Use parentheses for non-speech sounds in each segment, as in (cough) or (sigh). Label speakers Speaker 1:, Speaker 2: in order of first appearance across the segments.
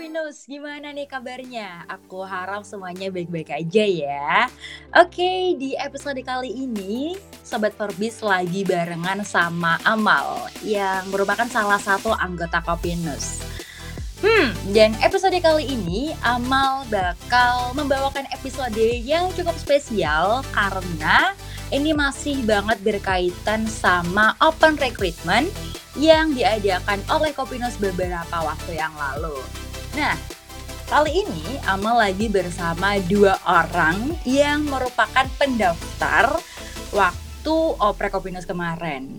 Speaker 1: Kopinus, gimana nih kabarnya? Aku harap semuanya baik-baik aja ya. Oke, di episode kali ini Sobat Forbis lagi barengan sama Amal yang merupakan salah satu anggota Kopinus. Hmm, dan episode kali ini Amal bakal membawakan episode yang cukup spesial karena ini masih banget berkaitan sama open recruitment yang diadakan oleh Kopinus beberapa waktu yang lalu. Nah, kali ini Amal lagi bersama dua orang yang merupakan pendaftar waktu Oprek Kopinus kemarin.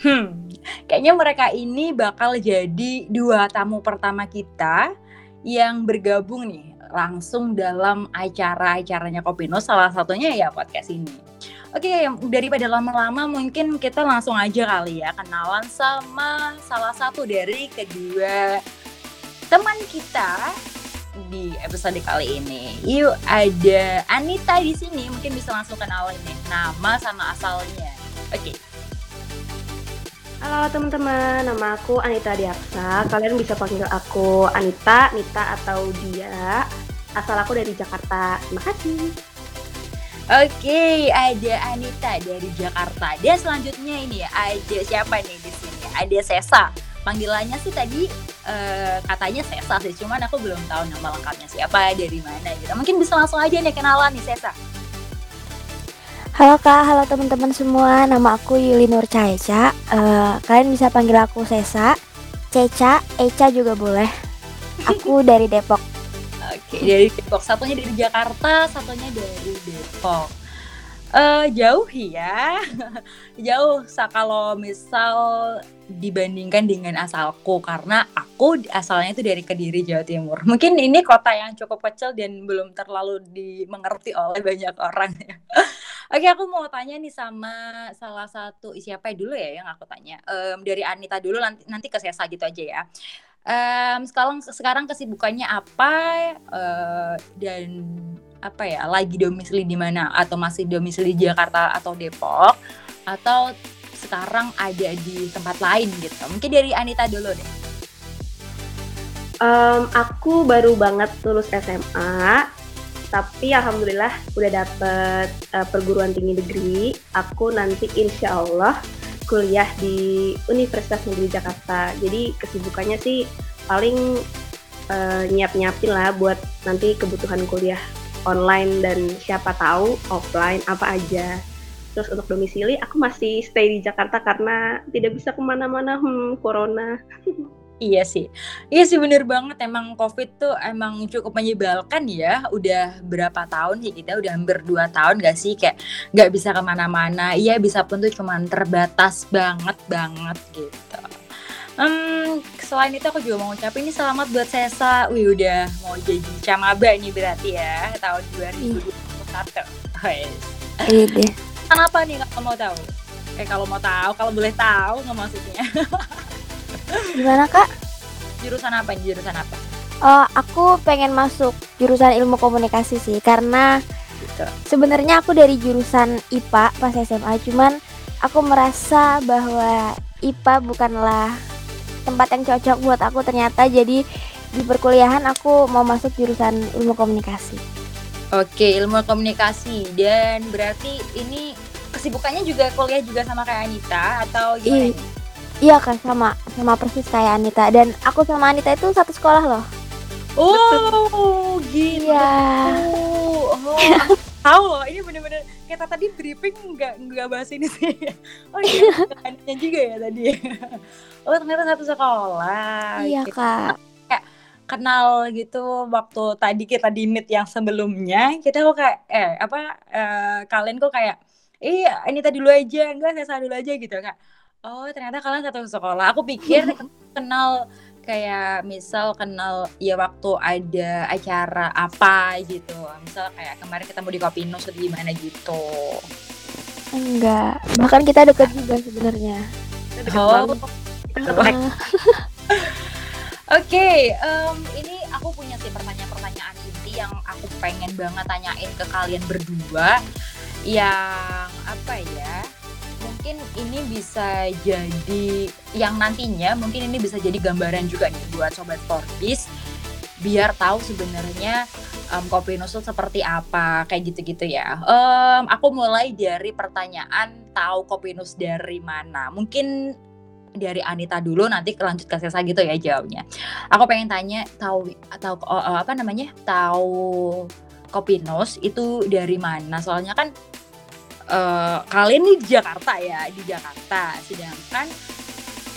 Speaker 1: Hmm, kayaknya mereka ini bakal jadi dua tamu pertama kita yang bergabung nih langsung dalam acara-acaranya Kopinus, salah satunya ya podcast ini. Oke, daripada lama-lama mungkin kita langsung aja kali ya kenalan sama salah satu dari kedua teman kita di episode kali ini. Yuk ada Anita di sini, mungkin bisa langsung kenalin nih nama sama asalnya. Oke. Okay.
Speaker 2: Halo teman-teman, nama aku Anita Diaksa. Kalian bisa panggil aku Anita, Nita atau Dia. Asal aku dari Jakarta. Terima kasih.
Speaker 1: Oke, okay, ada Anita dari Jakarta. Dan selanjutnya ini ada siapa nih di sini? Ada Sesa. Panggilannya sih tadi uh, katanya Sesa sih, cuman aku belum tahu nama lengkapnya siapa, dari mana gitu. Mungkin bisa langsung aja nih kenalan nih Sesa.
Speaker 3: Halo Kak, halo teman-teman semua. Nama aku Yuli Nur Caeca. Uh, kalian bisa panggil aku Sesa, Ceca, Eca juga boleh. Aku (laughs) dari Depok.
Speaker 1: Oke, dari Depok. Satunya dari Jakarta, satunya dari Depok. Uh, jauh ya, (laughs) jauh. Kalau misal dibandingkan dengan asalku, karena aku asalnya itu dari Kediri Jawa Timur. (laughs) Mungkin ini kota yang cukup kecil dan belum terlalu dimengerti oleh banyak orang ya. (laughs) Oke, aku mau tanya nih sama salah satu siapa dulu ya yang aku tanya. Um, dari Anita dulu, nanti nanti ke Sesa gitu aja ya. Um, sekarang sekarang kesibukannya apa uh, dan apa ya lagi domisili di mana atau masih domisili Jakarta atau Depok atau sekarang ada di tempat lain gitu. Mungkin dari Anita dulu deh.
Speaker 2: Um, aku baru banget lulus SMA tapi alhamdulillah udah dapet uh, perguruan tinggi negeri. Aku nanti insya Allah kuliah di Universitas Negeri Jakarta. Jadi kesibukannya sih paling uh, nyiap-nyiapin lah buat nanti kebutuhan kuliah online dan siapa tahu offline apa aja. Terus untuk domisili aku masih stay di Jakarta karena tidak bisa ke mana-mana hmm, corona.
Speaker 1: Iya sih, iya sih bener banget emang COVID tuh emang cukup menyebalkan ya. Udah berapa tahun sih kita udah hampir dua tahun gak sih kayak gak bisa ke mana-mana. Iya bisa pun tuh cuman terbatas banget banget gitu. Um, selain itu aku juga mau ngucapin ini selamat buat Sesa. Wih udah mau jadi camaba nih berarti ya tahun 2021. Iya.
Speaker 3: Iya deh.
Speaker 1: Kenapa nih kalau mau tahu? Eh kalau mau tahu, kalau boleh tahu nggak maksudnya? (laughs)
Speaker 3: Gimana kak?
Speaker 1: Jurusan apa? Jurusan apa?
Speaker 3: Oh, aku pengen masuk jurusan ilmu komunikasi sih karena gitu. sebenarnya aku dari jurusan IPA pas SMA, cuman aku merasa bahwa IPA bukanlah tempat yang cocok buat aku ternyata jadi di perkuliahan aku mau masuk jurusan ilmu komunikasi.
Speaker 1: Oke, ilmu komunikasi dan berarti ini kesibukannya juga kuliah juga sama kayak Anita atau gimana? I
Speaker 3: iya kan sama sama persis kayak Anita dan aku sama Anita itu satu sekolah loh.
Speaker 1: Oh, gitu. Iya. Oh, tahu loh ini bener-bener kita tadi briefing nggak nggak bahas ini sih (laughs) oh iya juga ya tadi (laughs) oh ternyata satu sekolah
Speaker 3: iya gitu. kak
Speaker 1: kenal gitu waktu tadi kita di meet yang sebelumnya kita kok kayak eh apa eh, kalian kok kayak iya ini tadi dulu aja enggak saya dulu aja gitu kak oh ternyata kalian satu sekolah. Aku pikir (laughs) kenal kayak misal kenal ya waktu ada acara apa gitu. Misal kayak kemarin ketemu di Kopinus atau gimana gitu.
Speaker 3: Enggak. Bahkan kita deket juga sebenarnya.
Speaker 1: Oh (laughs) Oke, okay, um, ini aku punya sih pertanyaan-pertanyaan inti yang aku pengen banget tanyain ke kalian berdua. Yang apa ya? mungkin ini bisa jadi yang nantinya mungkin ini bisa jadi gambaran juga nih buat sobat Forbis biar tahu sebenarnya um, kopi nus seperti apa kayak gitu-gitu ya. Um, aku mulai dari pertanyaan tahu kopi nus dari mana. Mungkin dari Anita dulu nanti lanjut ke Sesa gitu ya jawabnya. Aku pengen tanya tahu atau uh, apa namanya tahu kopi nus itu dari mana? Soalnya kan uh, kalian di Jakarta ya di Jakarta, sedangkan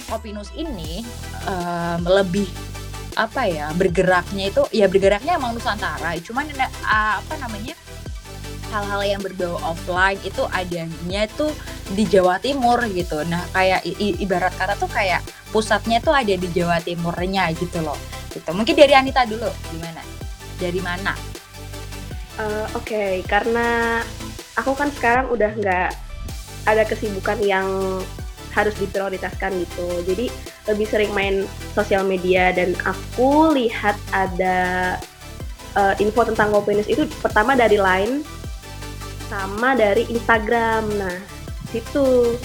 Speaker 1: kopi nus ini um, lebih apa ya bergeraknya itu ya bergeraknya emang Nusantara cuman uh, apa namanya hal-hal yang berbau offline itu adanya itu di Jawa Timur gitu nah kayak ibarat kata tuh kayak pusatnya tuh ada di Jawa Timurnya gitu loh gitu mungkin dari Anita dulu gimana dari mana
Speaker 2: uh, oke okay. karena aku kan sekarang udah nggak ada kesibukan yang harus diprioritaskan gitu. Jadi lebih sering main sosial media dan aku lihat ada uh, info tentang Kopinus itu pertama dari Line sama dari Instagram. Nah, situ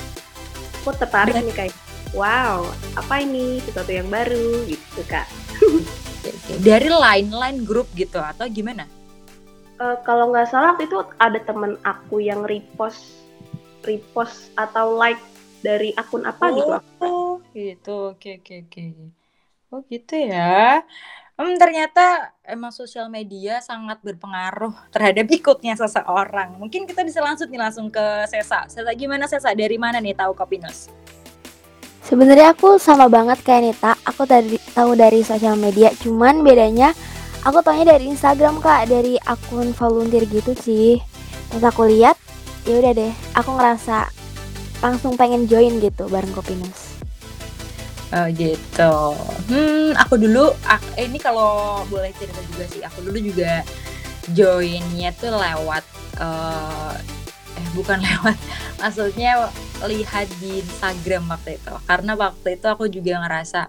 Speaker 2: aku tertarik nih kayak wow, apa ini sesuatu yang baru gitu kak. (laughs)
Speaker 1: dari Line Line grup gitu atau gimana?
Speaker 2: Uh, kalau nggak salah itu ada temen aku yang repost repost atau like dari akun apa gitu, oh,
Speaker 1: gitu Oh, gitu. Oke, oke, oke. Oh, gitu ya. Hmm, ternyata emang sosial media sangat berpengaruh terhadap ikutnya seseorang. Mungkin kita bisa langsung nih langsung ke Sesa. Sesa gimana Sesa? Dari mana nih tahu Kopinus?
Speaker 3: Sebenarnya aku sama banget kayak Nita. Aku tadi tahu dari sosial media, cuman bedanya aku taunya dari Instagram kak, dari akun volunteer gitu sih. Pas aku lihat, ya udah deh, aku ngerasa langsung pengen join gitu bareng Kopinus.
Speaker 1: Oh gitu. Hmm, aku dulu, aku, eh, ini kalau boleh cerita juga sih, aku dulu juga joinnya tuh lewat, uh, eh bukan (laughs) lewat, maksudnya lihat di Instagram waktu itu. Karena waktu itu aku juga ngerasa,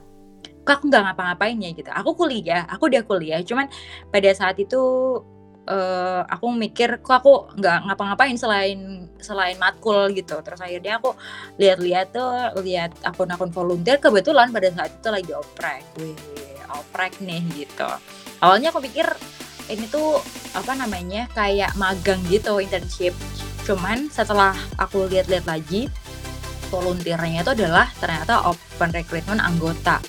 Speaker 1: kok aku nggak ngapa-ngapain ya gitu. Aku kuliah, aku udah kuliah, cuman pada saat itu uh, aku mikir kok aku nggak ngapa-ngapain selain selain matkul gitu. Terus akhirnya aku lihat-lihat tuh lihat akun-akun volunteer kebetulan pada saat itu lagi oprek. Wih oprek nih gitu. Awalnya aku pikir ini tuh apa namanya kayak magang gitu internship. Cuman setelah aku lihat-lihat lagi volunteernya itu adalah ternyata open recruitment anggota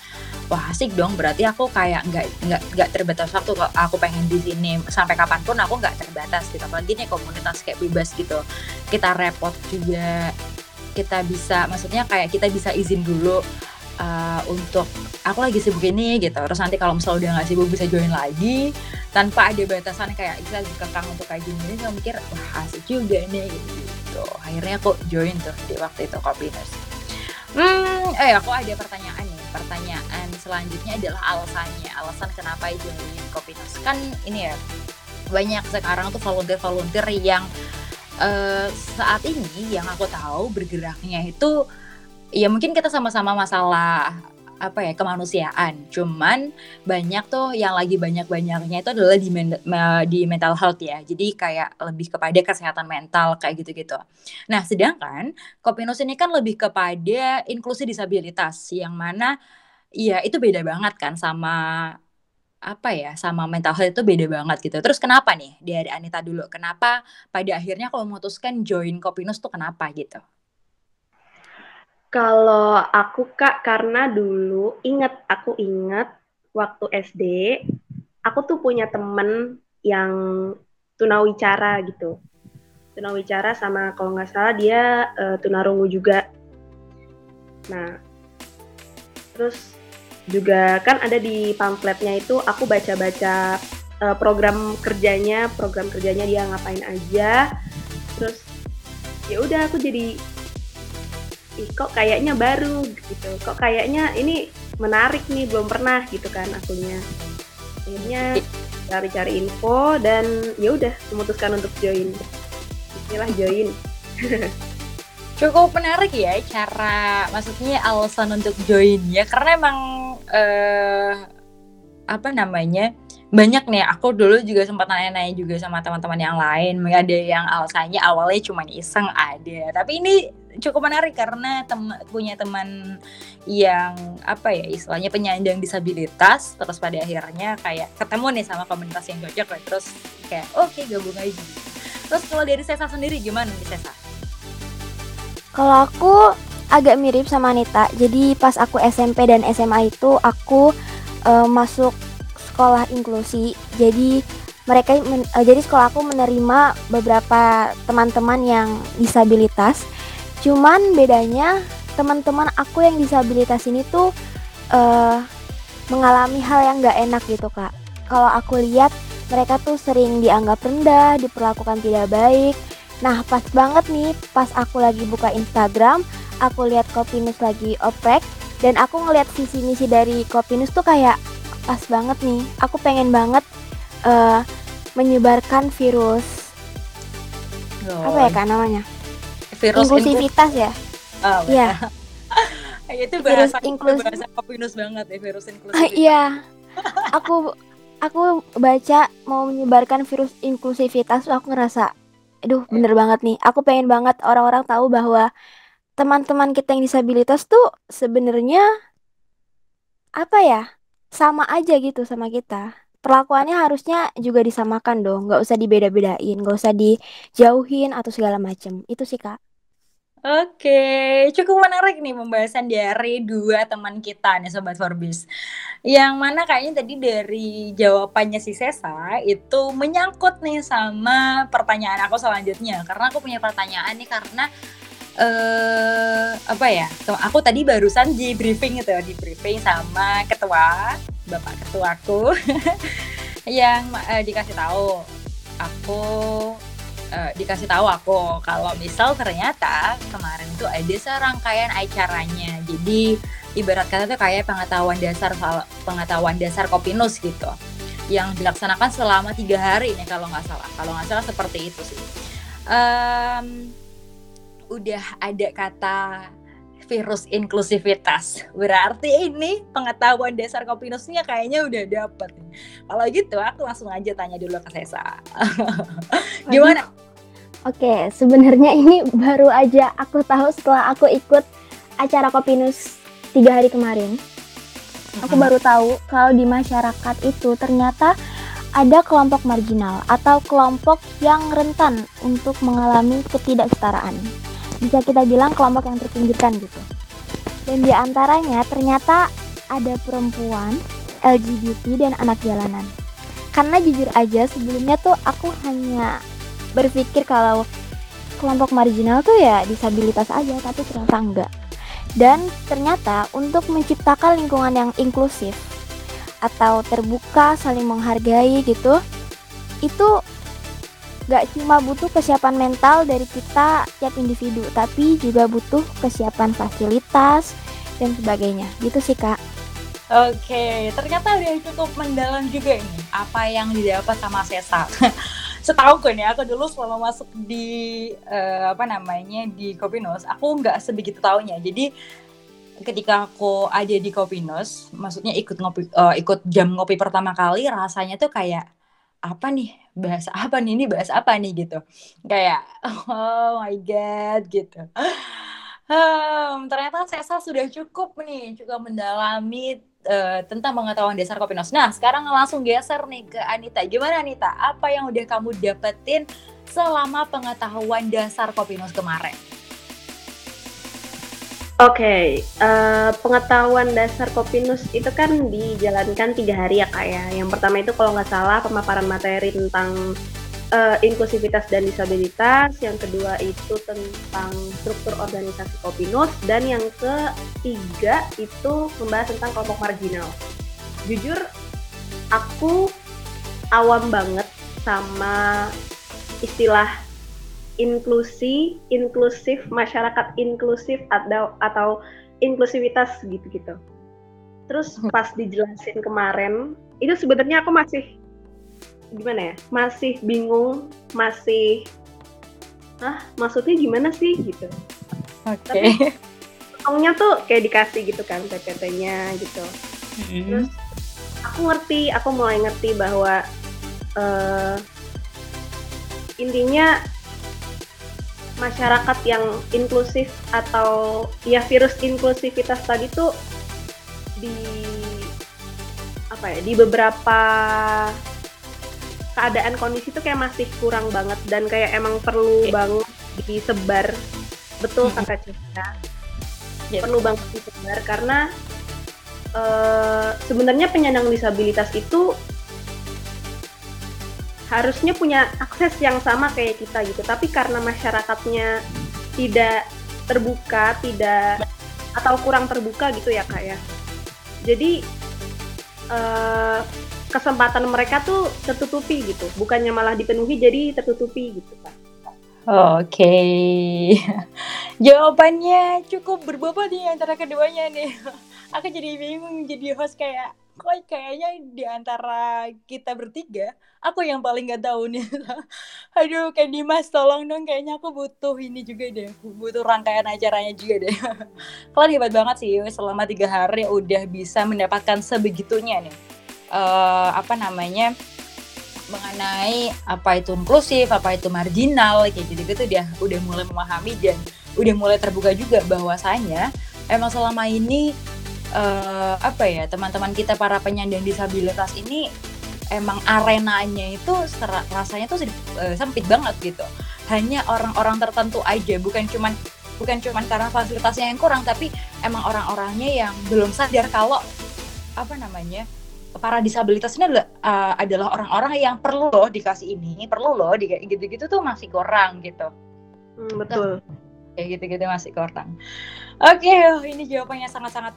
Speaker 1: wah asik dong. Berarti aku kayak nggak nggak nggak terbatas waktu kalau aku pengen di sini. Sampai kapan pun aku nggak terbatas gitu. Apalagi nih komunitas kayak bebas gitu. Kita repot juga. Kita bisa maksudnya kayak kita bisa izin dulu uh, untuk aku lagi sibuk ini gitu. Terus nanti kalau misalnya udah nggak sibuk bisa join lagi. Tanpa ada batasan kayak bisa dikekang untuk kayak gini. Saya mikir wah asik juga nih. Gitu. Akhirnya aku join tuh di waktu itu kopi hmm eh aku ada pertanyaan pertanyaan selanjutnya adalah alasannya. Alasan kenapa join Kopinos kan ini ya banyak sekarang tuh volunteer-volunteer yang uh, saat ini yang aku tahu bergeraknya itu ya mungkin kita sama-sama masalah apa ya kemanusiaan. Cuman banyak tuh yang lagi banyak-banyaknya itu adalah di men di mental health ya. Jadi kayak lebih kepada kesehatan mental kayak gitu-gitu. Nah, sedangkan Kopinus ini kan lebih kepada inklusi disabilitas yang mana ya itu beda banget kan sama apa ya sama mental health itu beda banget gitu. Terus kenapa nih dari Anita dulu? Kenapa pada akhirnya kalau memutuskan join Kopinus tuh kenapa gitu?
Speaker 2: Kalau aku Kak, karena dulu ingat, aku ingat waktu SD, aku tuh punya temen yang tunawicara gitu. Tunawicara sama kalau nggak salah dia uh, tunarungu juga. Nah, terus juga kan ada di pamfletnya itu aku baca-baca uh, program kerjanya, program kerjanya dia ngapain aja. Terus ya udah aku jadi ih kok kayaknya baru gitu. Kok kayaknya ini menarik nih belum pernah gitu kan akunnya. Akhirnya cari-cari info dan ya udah memutuskan untuk join. Inilah join. (laughs)
Speaker 1: Cukup menarik ya cara maksudnya alasan untuk join ya karena emang uh, apa namanya banyak nih. Aku dulu juga sempat nanya-nanya juga sama teman-teman yang lain. Ada yang alasannya awalnya cuma iseng ada. Tapi ini cukup menarik karena tem punya teman yang apa ya istilahnya penyandang disabilitas terus pada akhirnya kayak ketemu nih sama komunitas yang cocok terus kayak oke okay, gabung aja terus kalau dari Sesa sendiri gimana nih Sesa?
Speaker 3: Kalau aku agak mirip sama Anita jadi pas aku SMP dan SMA itu aku uh, masuk sekolah inklusi. Jadi mereka men, uh, jadi sekolah aku menerima beberapa teman-teman yang disabilitas. Cuman bedanya teman-teman aku yang disabilitas ini tuh uh, mengalami hal yang gak enak gitu kak. Kalau aku lihat mereka tuh sering dianggap rendah, diperlakukan tidak baik. Nah pas banget nih, pas aku lagi buka Instagram, aku lihat Kopinus lagi oprek dan aku ngeliat visi misi dari Kopinus tuh kayak pas banget nih. Aku pengen banget uh, menyebarkan virus oh. apa ya kak namanya?
Speaker 1: Virus
Speaker 3: inklusivitas ya.
Speaker 1: Oh, iya. (laughs) itu bahasa virus bahasa kopinus banget ya virus inklusivitas.
Speaker 3: Iya. aku aku baca mau menyebarkan virus inklusivitas aku ngerasa aduh bener banget nih. Aku pengen banget orang-orang tahu bahwa teman-teman kita yang disabilitas tuh sebenarnya apa ya? sama aja gitu sama kita. Perlakuannya harusnya juga disamakan dong, nggak usah dibeda-bedain, nggak usah dijauhin atau segala macem. Itu sih kak.
Speaker 1: Oke, cukup menarik nih pembahasan dari dua teman kita nih Sobat Forbes. Yang mana kayaknya tadi dari jawabannya si Sesa itu menyangkut nih sama pertanyaan aku selanjutnya. Karena aku punya pertanyaan nih karena uh, apa ya aku tadi barusan di briefing itu ya di briefing sama ketua bapak ketuaku (laughs) yang uh, dikasih tahu aku uh, dikasih tahu aku kalau misal ternyata kemarin itu ada serangkaian acaranya. Jadi ibarat kata tuh kayak pengetahuan dasar pengetahuan dasar kopinus gitu yang dilaksanakan selama tiga hari ini kalau nggak salah. Kalau nggak salah seperti itu sih. Um, udah ada kata virus inklusivitas. Berarti ini pengetahuan dasar Kopinusnya kayaknya udah dapet. Kalau gitu aku langsung aja tanya dulu ke Sesa. (laughs) Gimana?
Speaker 3: Oke, sebenarnya ini baru aja aku tahu setelah aku ikut acara Kopinus tiga hari kemarin. Aku baru tahu kalau di masyarakat itu ternyata ada kelompok marginal atau kelompok yang rentan untuk mengalami ketidaksetaraan bisa kita bilang kelompok yang terpinggirkan gitu. Dan di antaranya ternyata ada perempuan, LGBT dan anak jalanan. Karena jujur aja sebelumnya tuh aku hanya berpikir kalau kelompok marginal tuh ya disabilitas aja, tapi ternyata enggak. Dan ternyata untuk menciptakan lingkungan yang inklusif atau terbuka, saling menghargai gitu, itu gak cuma butuh kesiapan mental dari kita tiap individu, tapi juga butuh kesiapan fasilitas dan sebagainya. Gitu sih kak.
Speaker 1: Oke, ternyata udah cukup mendalam juga ini apa yang didapat sama Sesa. (laughs) Setahu gue nih, aku dulu selama masuk di uh, apa namanya di Kopinos, aku nggak sebegitu taunya. Jadi ketika aku ada di Kopinos, maksudnya ikut ngopi, uh, ikut jam ngopi pertama kali, rasanya tuh kayak apa nih bahasa (laughs) apa nih ini bahasa apa nih gitu kayak oh my god gitu hmm, ternyata Sesa sudah cukup nih juga mendalami uh, tentang pengetahuan dasar Kopinos. Nah sekarang langsung geser nih ke Anita. Gimana Anita? Apa yang udah kamu dapetin selama pengetahuan dasar Kopinos kemarin?
Speaker 2: Oke, uh, pengetahuan dasar Kopinus itu kan dijalankan tiga hari ya kak ya. Yang pertama itu kalau nggak salah pemaparan materi tentang uh, inklusivitas dan disabilitas. Yang kedua itu tentang struktur organisasi Kopinus. Dan yang ketiga itu membahas tentang kelompok marginal. Jujur, aku awam banget sama istilah inklusi, inklusif, masyarakat inklusif atau atau inklusivitas gitu-gitu. Terus hmm. pas dijelasin kemarin, itu sebenarnya aku masih gimana ya? Masih bingung, masih ah maksudnya gimana sih gitu.
Speaker 1: Oke. Okay.
Speaker 2: tuh kayak dikasih gitu kan PPT-nya gitu. Mm -hmm. Terus aku aku ngerti aku mulai ngerti bahwa uh, intinya masyarakat yang inklusif atau ya virus inklusivitas tadi tuh di apa ya di beberapa keadaan kondisi tuh kayak masih kurang banget dan kayak emang perlu okay. banget disebar betul kata Citra yeah. perlu banget disebar karena uh, sebenarnya penyandang disabilitas itu harusnya punya akses yang sama kayak kita gitu tapi karena masyarakatnya tidak terbuka tidak atau kurang terbuka gitu ya kak ya jadi uh, kesempatan mereka tuh tertutupi gitu bukannya malah dipenuhi jadi tertutupi gitu kak
Speaker 1: Oke, okay. (laughs) jawabannya cukup berbobot nih antara keduanya nih. (laughs) Aku jadi bingung jadi host kayak kok kayaknya di antara kita bertiga aku yang paling nggak tahu nih. (laughs) Aduh kayak Dimas tolong dong kayaknya aku butuh ini juga deh butuh rangkaian acaranya juga deh. (laughs) Kalian hebat banget sih selama tiga hari udah bisa mendapatkan sebegitunya nih. Uh, apa namanya mengenai apa itu inklusif, apa itu marginal, kayak gitu-gitu dia udah mulai memahami dan udah mulai terbuka juga bahwasanya emang selama ini uh, apa ya teman-teman kita para penyandang disabilitas ini emang arenanya itu rasanya tuh uh, sempit banget gitu. Hanya orang-orang tertentu aja bukan cuman bukan cuman karena fasilitasnya yang kurang tapi emang orang-orangnya yang belum sadar kalau apa namanya para disabilitas ini adalah uh, adalah orang-orang yang perlu loh dikasih ini perlu loh gitu-gitu tuh masih kurang gitu.
Speaker 2: Hmm, betul.
Speaker 1: Kayak gitu-gitu masih kurang. Oke okay, ini jawabannya sangat-sangat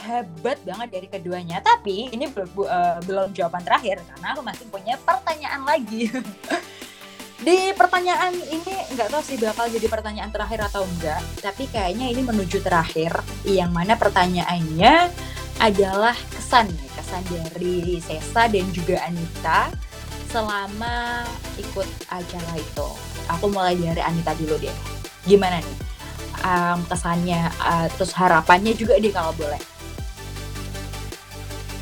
Speaker 1: hebat banget dari keduanya. Tapi ini belum uh, belum jawaban terakhir karena aku masih punya pertanyaan lagi. (laughs) Di pertanyaan ini nggak tahu sih bakal jadi pertanyaan terakhir atau enggak, tapi kayaknya ini menuju terakhir yang mana pertanyaannya adalah kesan kesan dari Sesa dan juga Anita selama ikut acara itu. Aku mulai dari Anita dulu deh. Gimana nih? Um, kesannya, uh, terus harapannya juga deh kalau boleh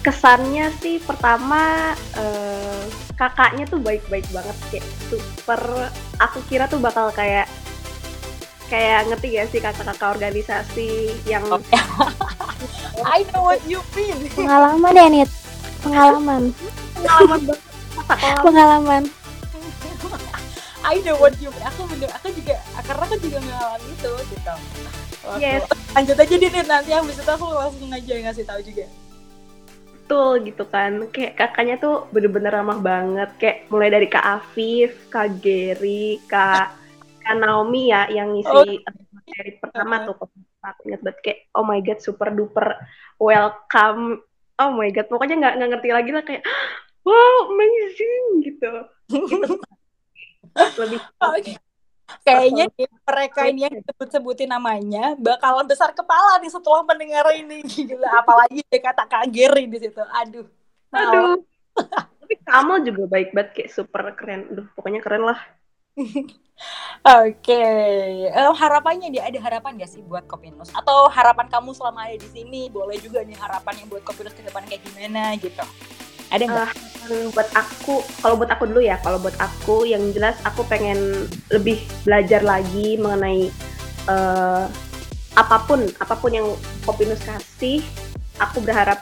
Speaker 2: kesannya sih pertama uh, kakaknya tuh baik-baik banget kayak super aku kira tuh bakal kayak kayak ngerti ya sih kakak-kakak organisasi yang oh. (laughs)
Speaker 1: I know what you mean.
Speaker 3: Pengalaman ya Nit? Pengalaman.
Speaker 2: Pengalaman banget
Speaker 3: pengalaman.
Speaker 1: I know what you mean. Aku bener aku juga karena aku juga mengalami itu gitu.
Speaker 2: Yes.
Speaker 1: lanjut aja deh nanti yang bisa aku langsung aja ngasih tahu juga
Speaker 2: betul gitu kan. Kayak kakaknya tuh bener-bener ramah banget. Kayak mulai dari kak Afif kak Gary kak kak Naomi ya yang ngisi oh. dari pertama tuh. Aku ingat banget kayak oh my god super duper welcome. Oh my god pokoknya nggak nggak ngerti lagi lah kayak wow amazing gitu. (laughs) Gitu lebih
Speaker 1: okay kayaknya mereka ini yang disebut-sebutin namanya bakalan besar kepala nih setelah mendengar ini. (laughs) Gila apalagi dia kata kageri di situ. Aduh.
Speaker 2: Aduh. (laughs) Tapi kamu juga baik banget kayak super keren. Duh, pokoknya keren lah. (laughs)
Speaker 1: Oke, okay. um, harapannya dia ada harapan gak sih buat Kopinus? Atau harapan kamu selama ada di sini boleh juga nih harapannya buat Kopinus ke depan kayak gimana gitu? Ada nggak?
Speaker 2: Uh, buat aku, kalau buat aku dulu ya, kalau buat aku yang jelas aku pengen lebih belajar lagi mengenai uh, apa pun, apa pun yang Kopinus kasih, aku berharap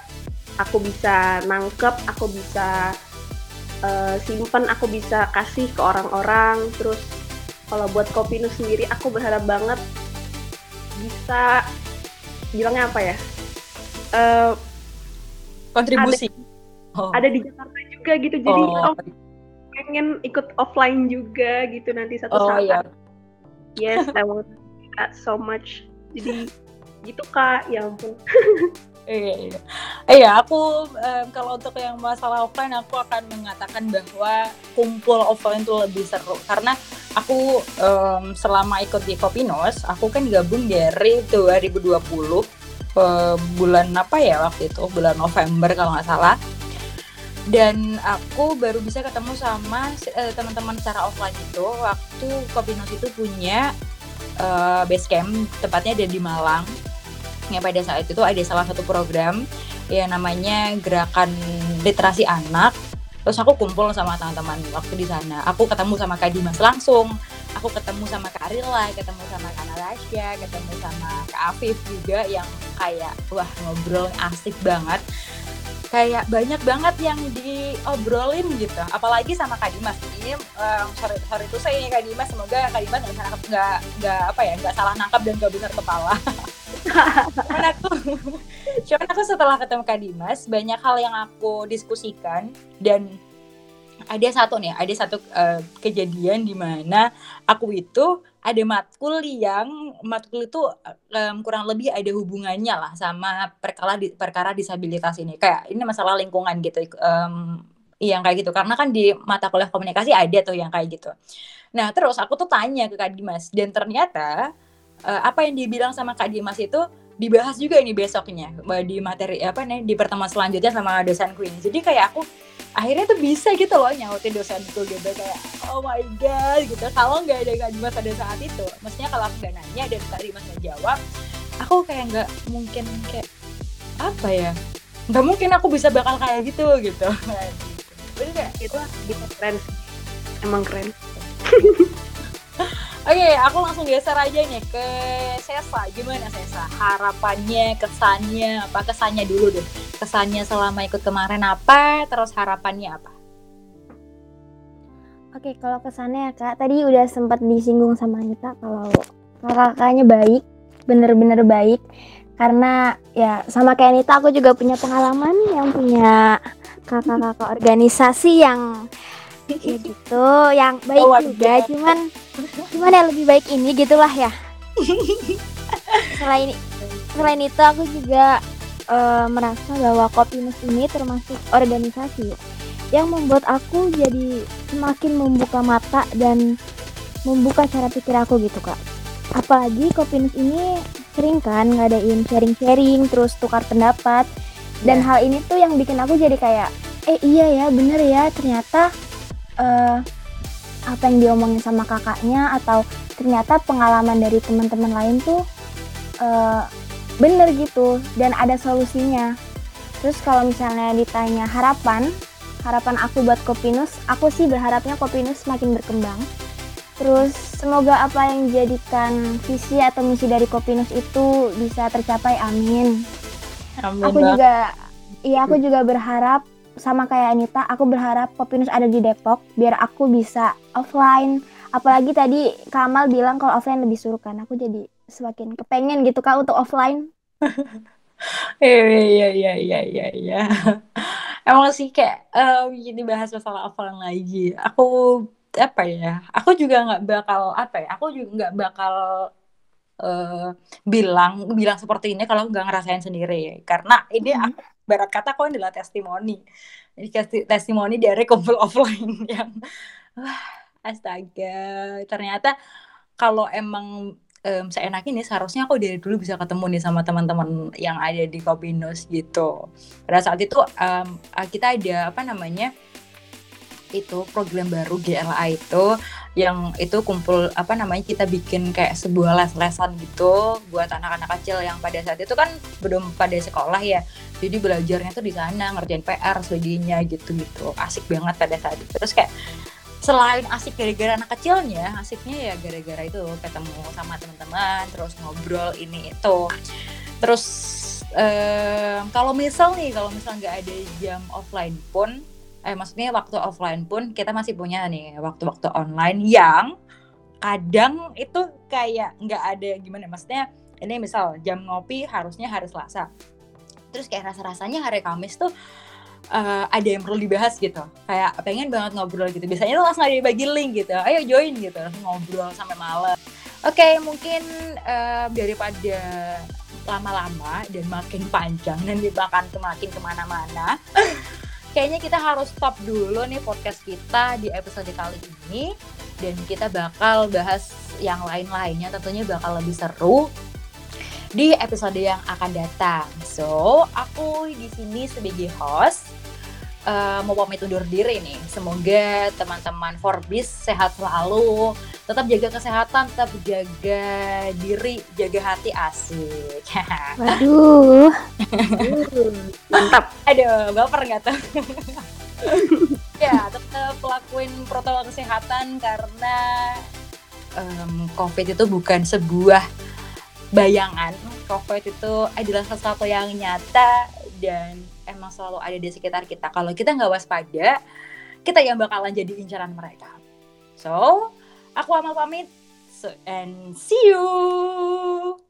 Speaker 2: aku bisa nangkep, aku bisa uh, simpen, aku bisa kasih ke orang-orang. Terus kalau buat Kopinus sendiri, aku berharap banget bisa bilangnya apa ya? Uh,
Speaker 1: kontribusi.
Speaker 2: Ada, oh. ada di Jakarta juga gitu jadi oh. oh pengen ikut offline juga gitu nanti satu oh, saat iya. yes I want that so much jadi gitu kak ya ampun (laughs)
Speaker 1: Iya, iya. iya aku um, kalau untuk yang masalah offline aku akan mengatakan bahwa kumpul offline itu lebih seru karena aku um, selama ikut di Kopinos aku kan gabung dari 2020 uh, bulan apa ya waktu itu bulan November kalau nggak salah dan aku baru bisa ketemu sama uh, teman-teman secara offline itu waktu Kopinos itu punya uh, base camp tepatnya ada di Malang. Yang pada saat itu ada salah satu program ya namanya gerakan literasi anak. Terus aku kumpul sama teman-teman waktu di sana. Aku ketemu sama Kak Dimas langsung. Aku ketemu sama Kak Arila ketemu sama Kak Natasha ketemu sama Kak Afif juga yang kayak wah ngobrol asik banget kayak banyak banget yang diobrolin gitu. Apalagi sama Kak Dimas. Ini um, sorry, sorry itu saya ini Kak Dimas. Semoga Kak Dimas nggak nggak nggak apa ya nggak salah nangkap dan nggak besar kepala. Cuman aku cuman aku setelah ketemu Kak Dimas banyak hal yang aku diskusikan dan ada satu nih ada satu uh, kejadian di mana aku itu ada matkul yang matkul itu um, kurang lebih ada hubungannya lah sama perkara di, perkara disabilitas ini. Kayak ini masalah lingkungan gitu um, yang kayak gitu. Karena kan di mata kuliah komunikasi ada tuh yang kayak gitu. Nah terus aku tuh tanya ke Kak Dimas dan ternyata uh, apa yang dibilang sama Kak Dimas itu dibahas juga ini besoknya di materi apa nih di pertemuan selanjutnya sama dosen Queen. Jadi kayak aku akhirnya tuh bisa gitu loh nyautin dosenku gitu. Kayak oh my god gitu. Kalau nggak ada Kak Dimas pada saat itu maksudnya kalau aku nggak nanya dan Kak Dimas nggak jawab aku kayak nggak mungkin kayak apa ya nggak mungkin aku bisa bakal kayak gitu gitu.
Speaker 2: Bener itu gitu keren emang keren (laughs)
Speaker 1: Oke, okay, aku langsung geser aja nih ke Sesa. Gimana Sesa? Harapannya, kesannya, apa kesannya dulu deh. Kesannya selama ikut kemarin apa, terus harapannya apa?
Speaker 3: Oke, okay, kalau kesannya ya Kak, tadi udah sempat disinggung sama Anita kalau kakaknya baik, bener-bener baik. Karena ya sama kayak Anita aku juga punya pengalaman yang punya kakak-kakak organisasi yang ya gitu yang baik oh, juga cuman cuman yang lebih baik ini gitulah ya. Selain selain itu aku juga uh, merasa bahwa Kopinus ini termasuk organisasi yang membuat aku jadi semakin membuka mata dan membuka cara pikir aku gitu kak. Apalagi Kopinus ini sering kan ngadain sharing-sharing terus tukar pendapat. Dan yeah. hal ini tuh yang bikin aku jadi kayak eh iya ya bener ya ternyata uh, apa yang diomongin sama kakaknya atau ternyata pengalaman dari teman-teman lain tuh uh, bener gitu dan ada solusinya. Terus kalau misalnya ditanya harapan, harapan aku buat Kopinus, aku sih berharapnya Kopinus semakin berkembang. Terus semoga apa yang dijadikan visi atau misi dari Kopinus itu bisa tercapai. Amin. Amin aku juga, iya aku juga berharap sama kayak Anita, aku berharap Popinus ada di Depok biar aku bisa offline. Apalagi tadi Kamal bilang kalau offline lebih seru kan. Aku jadi semakin kepengen gitu Kak untuk offline. (laughs)
Speaker 1: Iya iya iya iya iya iya. (laughs) Emang sih kayak um, jadi bahas masalah offline lagi. Aku apa ya? Aku juga nggak bakal apa ya? Aku juga nggak bakal uh, bilang bilang seperti ini kalau nggak ngerasain sendiri karena ini mm -hmm. aku barat kata kok adalah testimoni. Jadi testimoni dari kumpul (laughs) offline yang astaga. Ternyata kalau emang um, ini seharusnya aku dari dulu bisa ketemu nih sama teman-teman yang ada di Kopinus gitu. Pada saat itu um, kita ada apa namanya itu program baru GLA itu yang itu kumpul apa namanya kita bikin kayak sebuah les-lesan gitu buat anak-anak kecil yang pada saat itu kan belum pada sekolah ya. Jadi belajarnya tuh di sana ngerjain PR sebagainya gitu gitu asik banget pada saat itu. Terus kayak selain asik gara-gara anak kecilnya asiknya ya gara-gara itu ketemu sama teman-teman terus ngobrol ini itu. Terus eh, kalau misal nih kalau misal nggak ada jam offline pun eh maksudnya waktu offline pun kita masih punya nih waktu-waktu online yang kadang itu kayak nggak ada gimana. Maksudnya ini misal jam ngopi harusnya hari Selasa. Terus kayak rasa-rasanya hari Kamis tuh uh, ada yang perlu dibahas gitu. Kayak pengen banget ngobrol gitu. Biasanya tuh langsung ada bagi link gitu. Ayo join gitu. Langsung ngobrol sampai malam. Oke okay, mungkin uh, daripada lama-lama dan makin panjang dan dimakan makin ke mana-mana kayaknya kita harus stop dulu nih podcast kita di episode kali ini dan kita bakal bahas yang lain-lainnya tentunya bakal lebih seru di episode yang akan datang. So, aku di sini sebagai host uh, mau pamit undur diri nih. Semoga teman-teman Forbis sehat selalu, tetap jaga kesehatan, tetap jaga diri, jaga hati asik. (laughs)
Speaker 3: Waduh.
Speaker 2: Mantap.
Speaker 1: Aduh, baper nggak tuh? (laughs) ya, tetap lakuin protokol kesehatan karena um, COVID itu bukan sebuah bayangan. COVID itu adalah sesuatu yang nyata dan emang selalu ada di sekitar kita. Kalau kita nggak waspada, kita yang bakalan jadi incaran mereka. So, aku Amal pamit. So, and see you.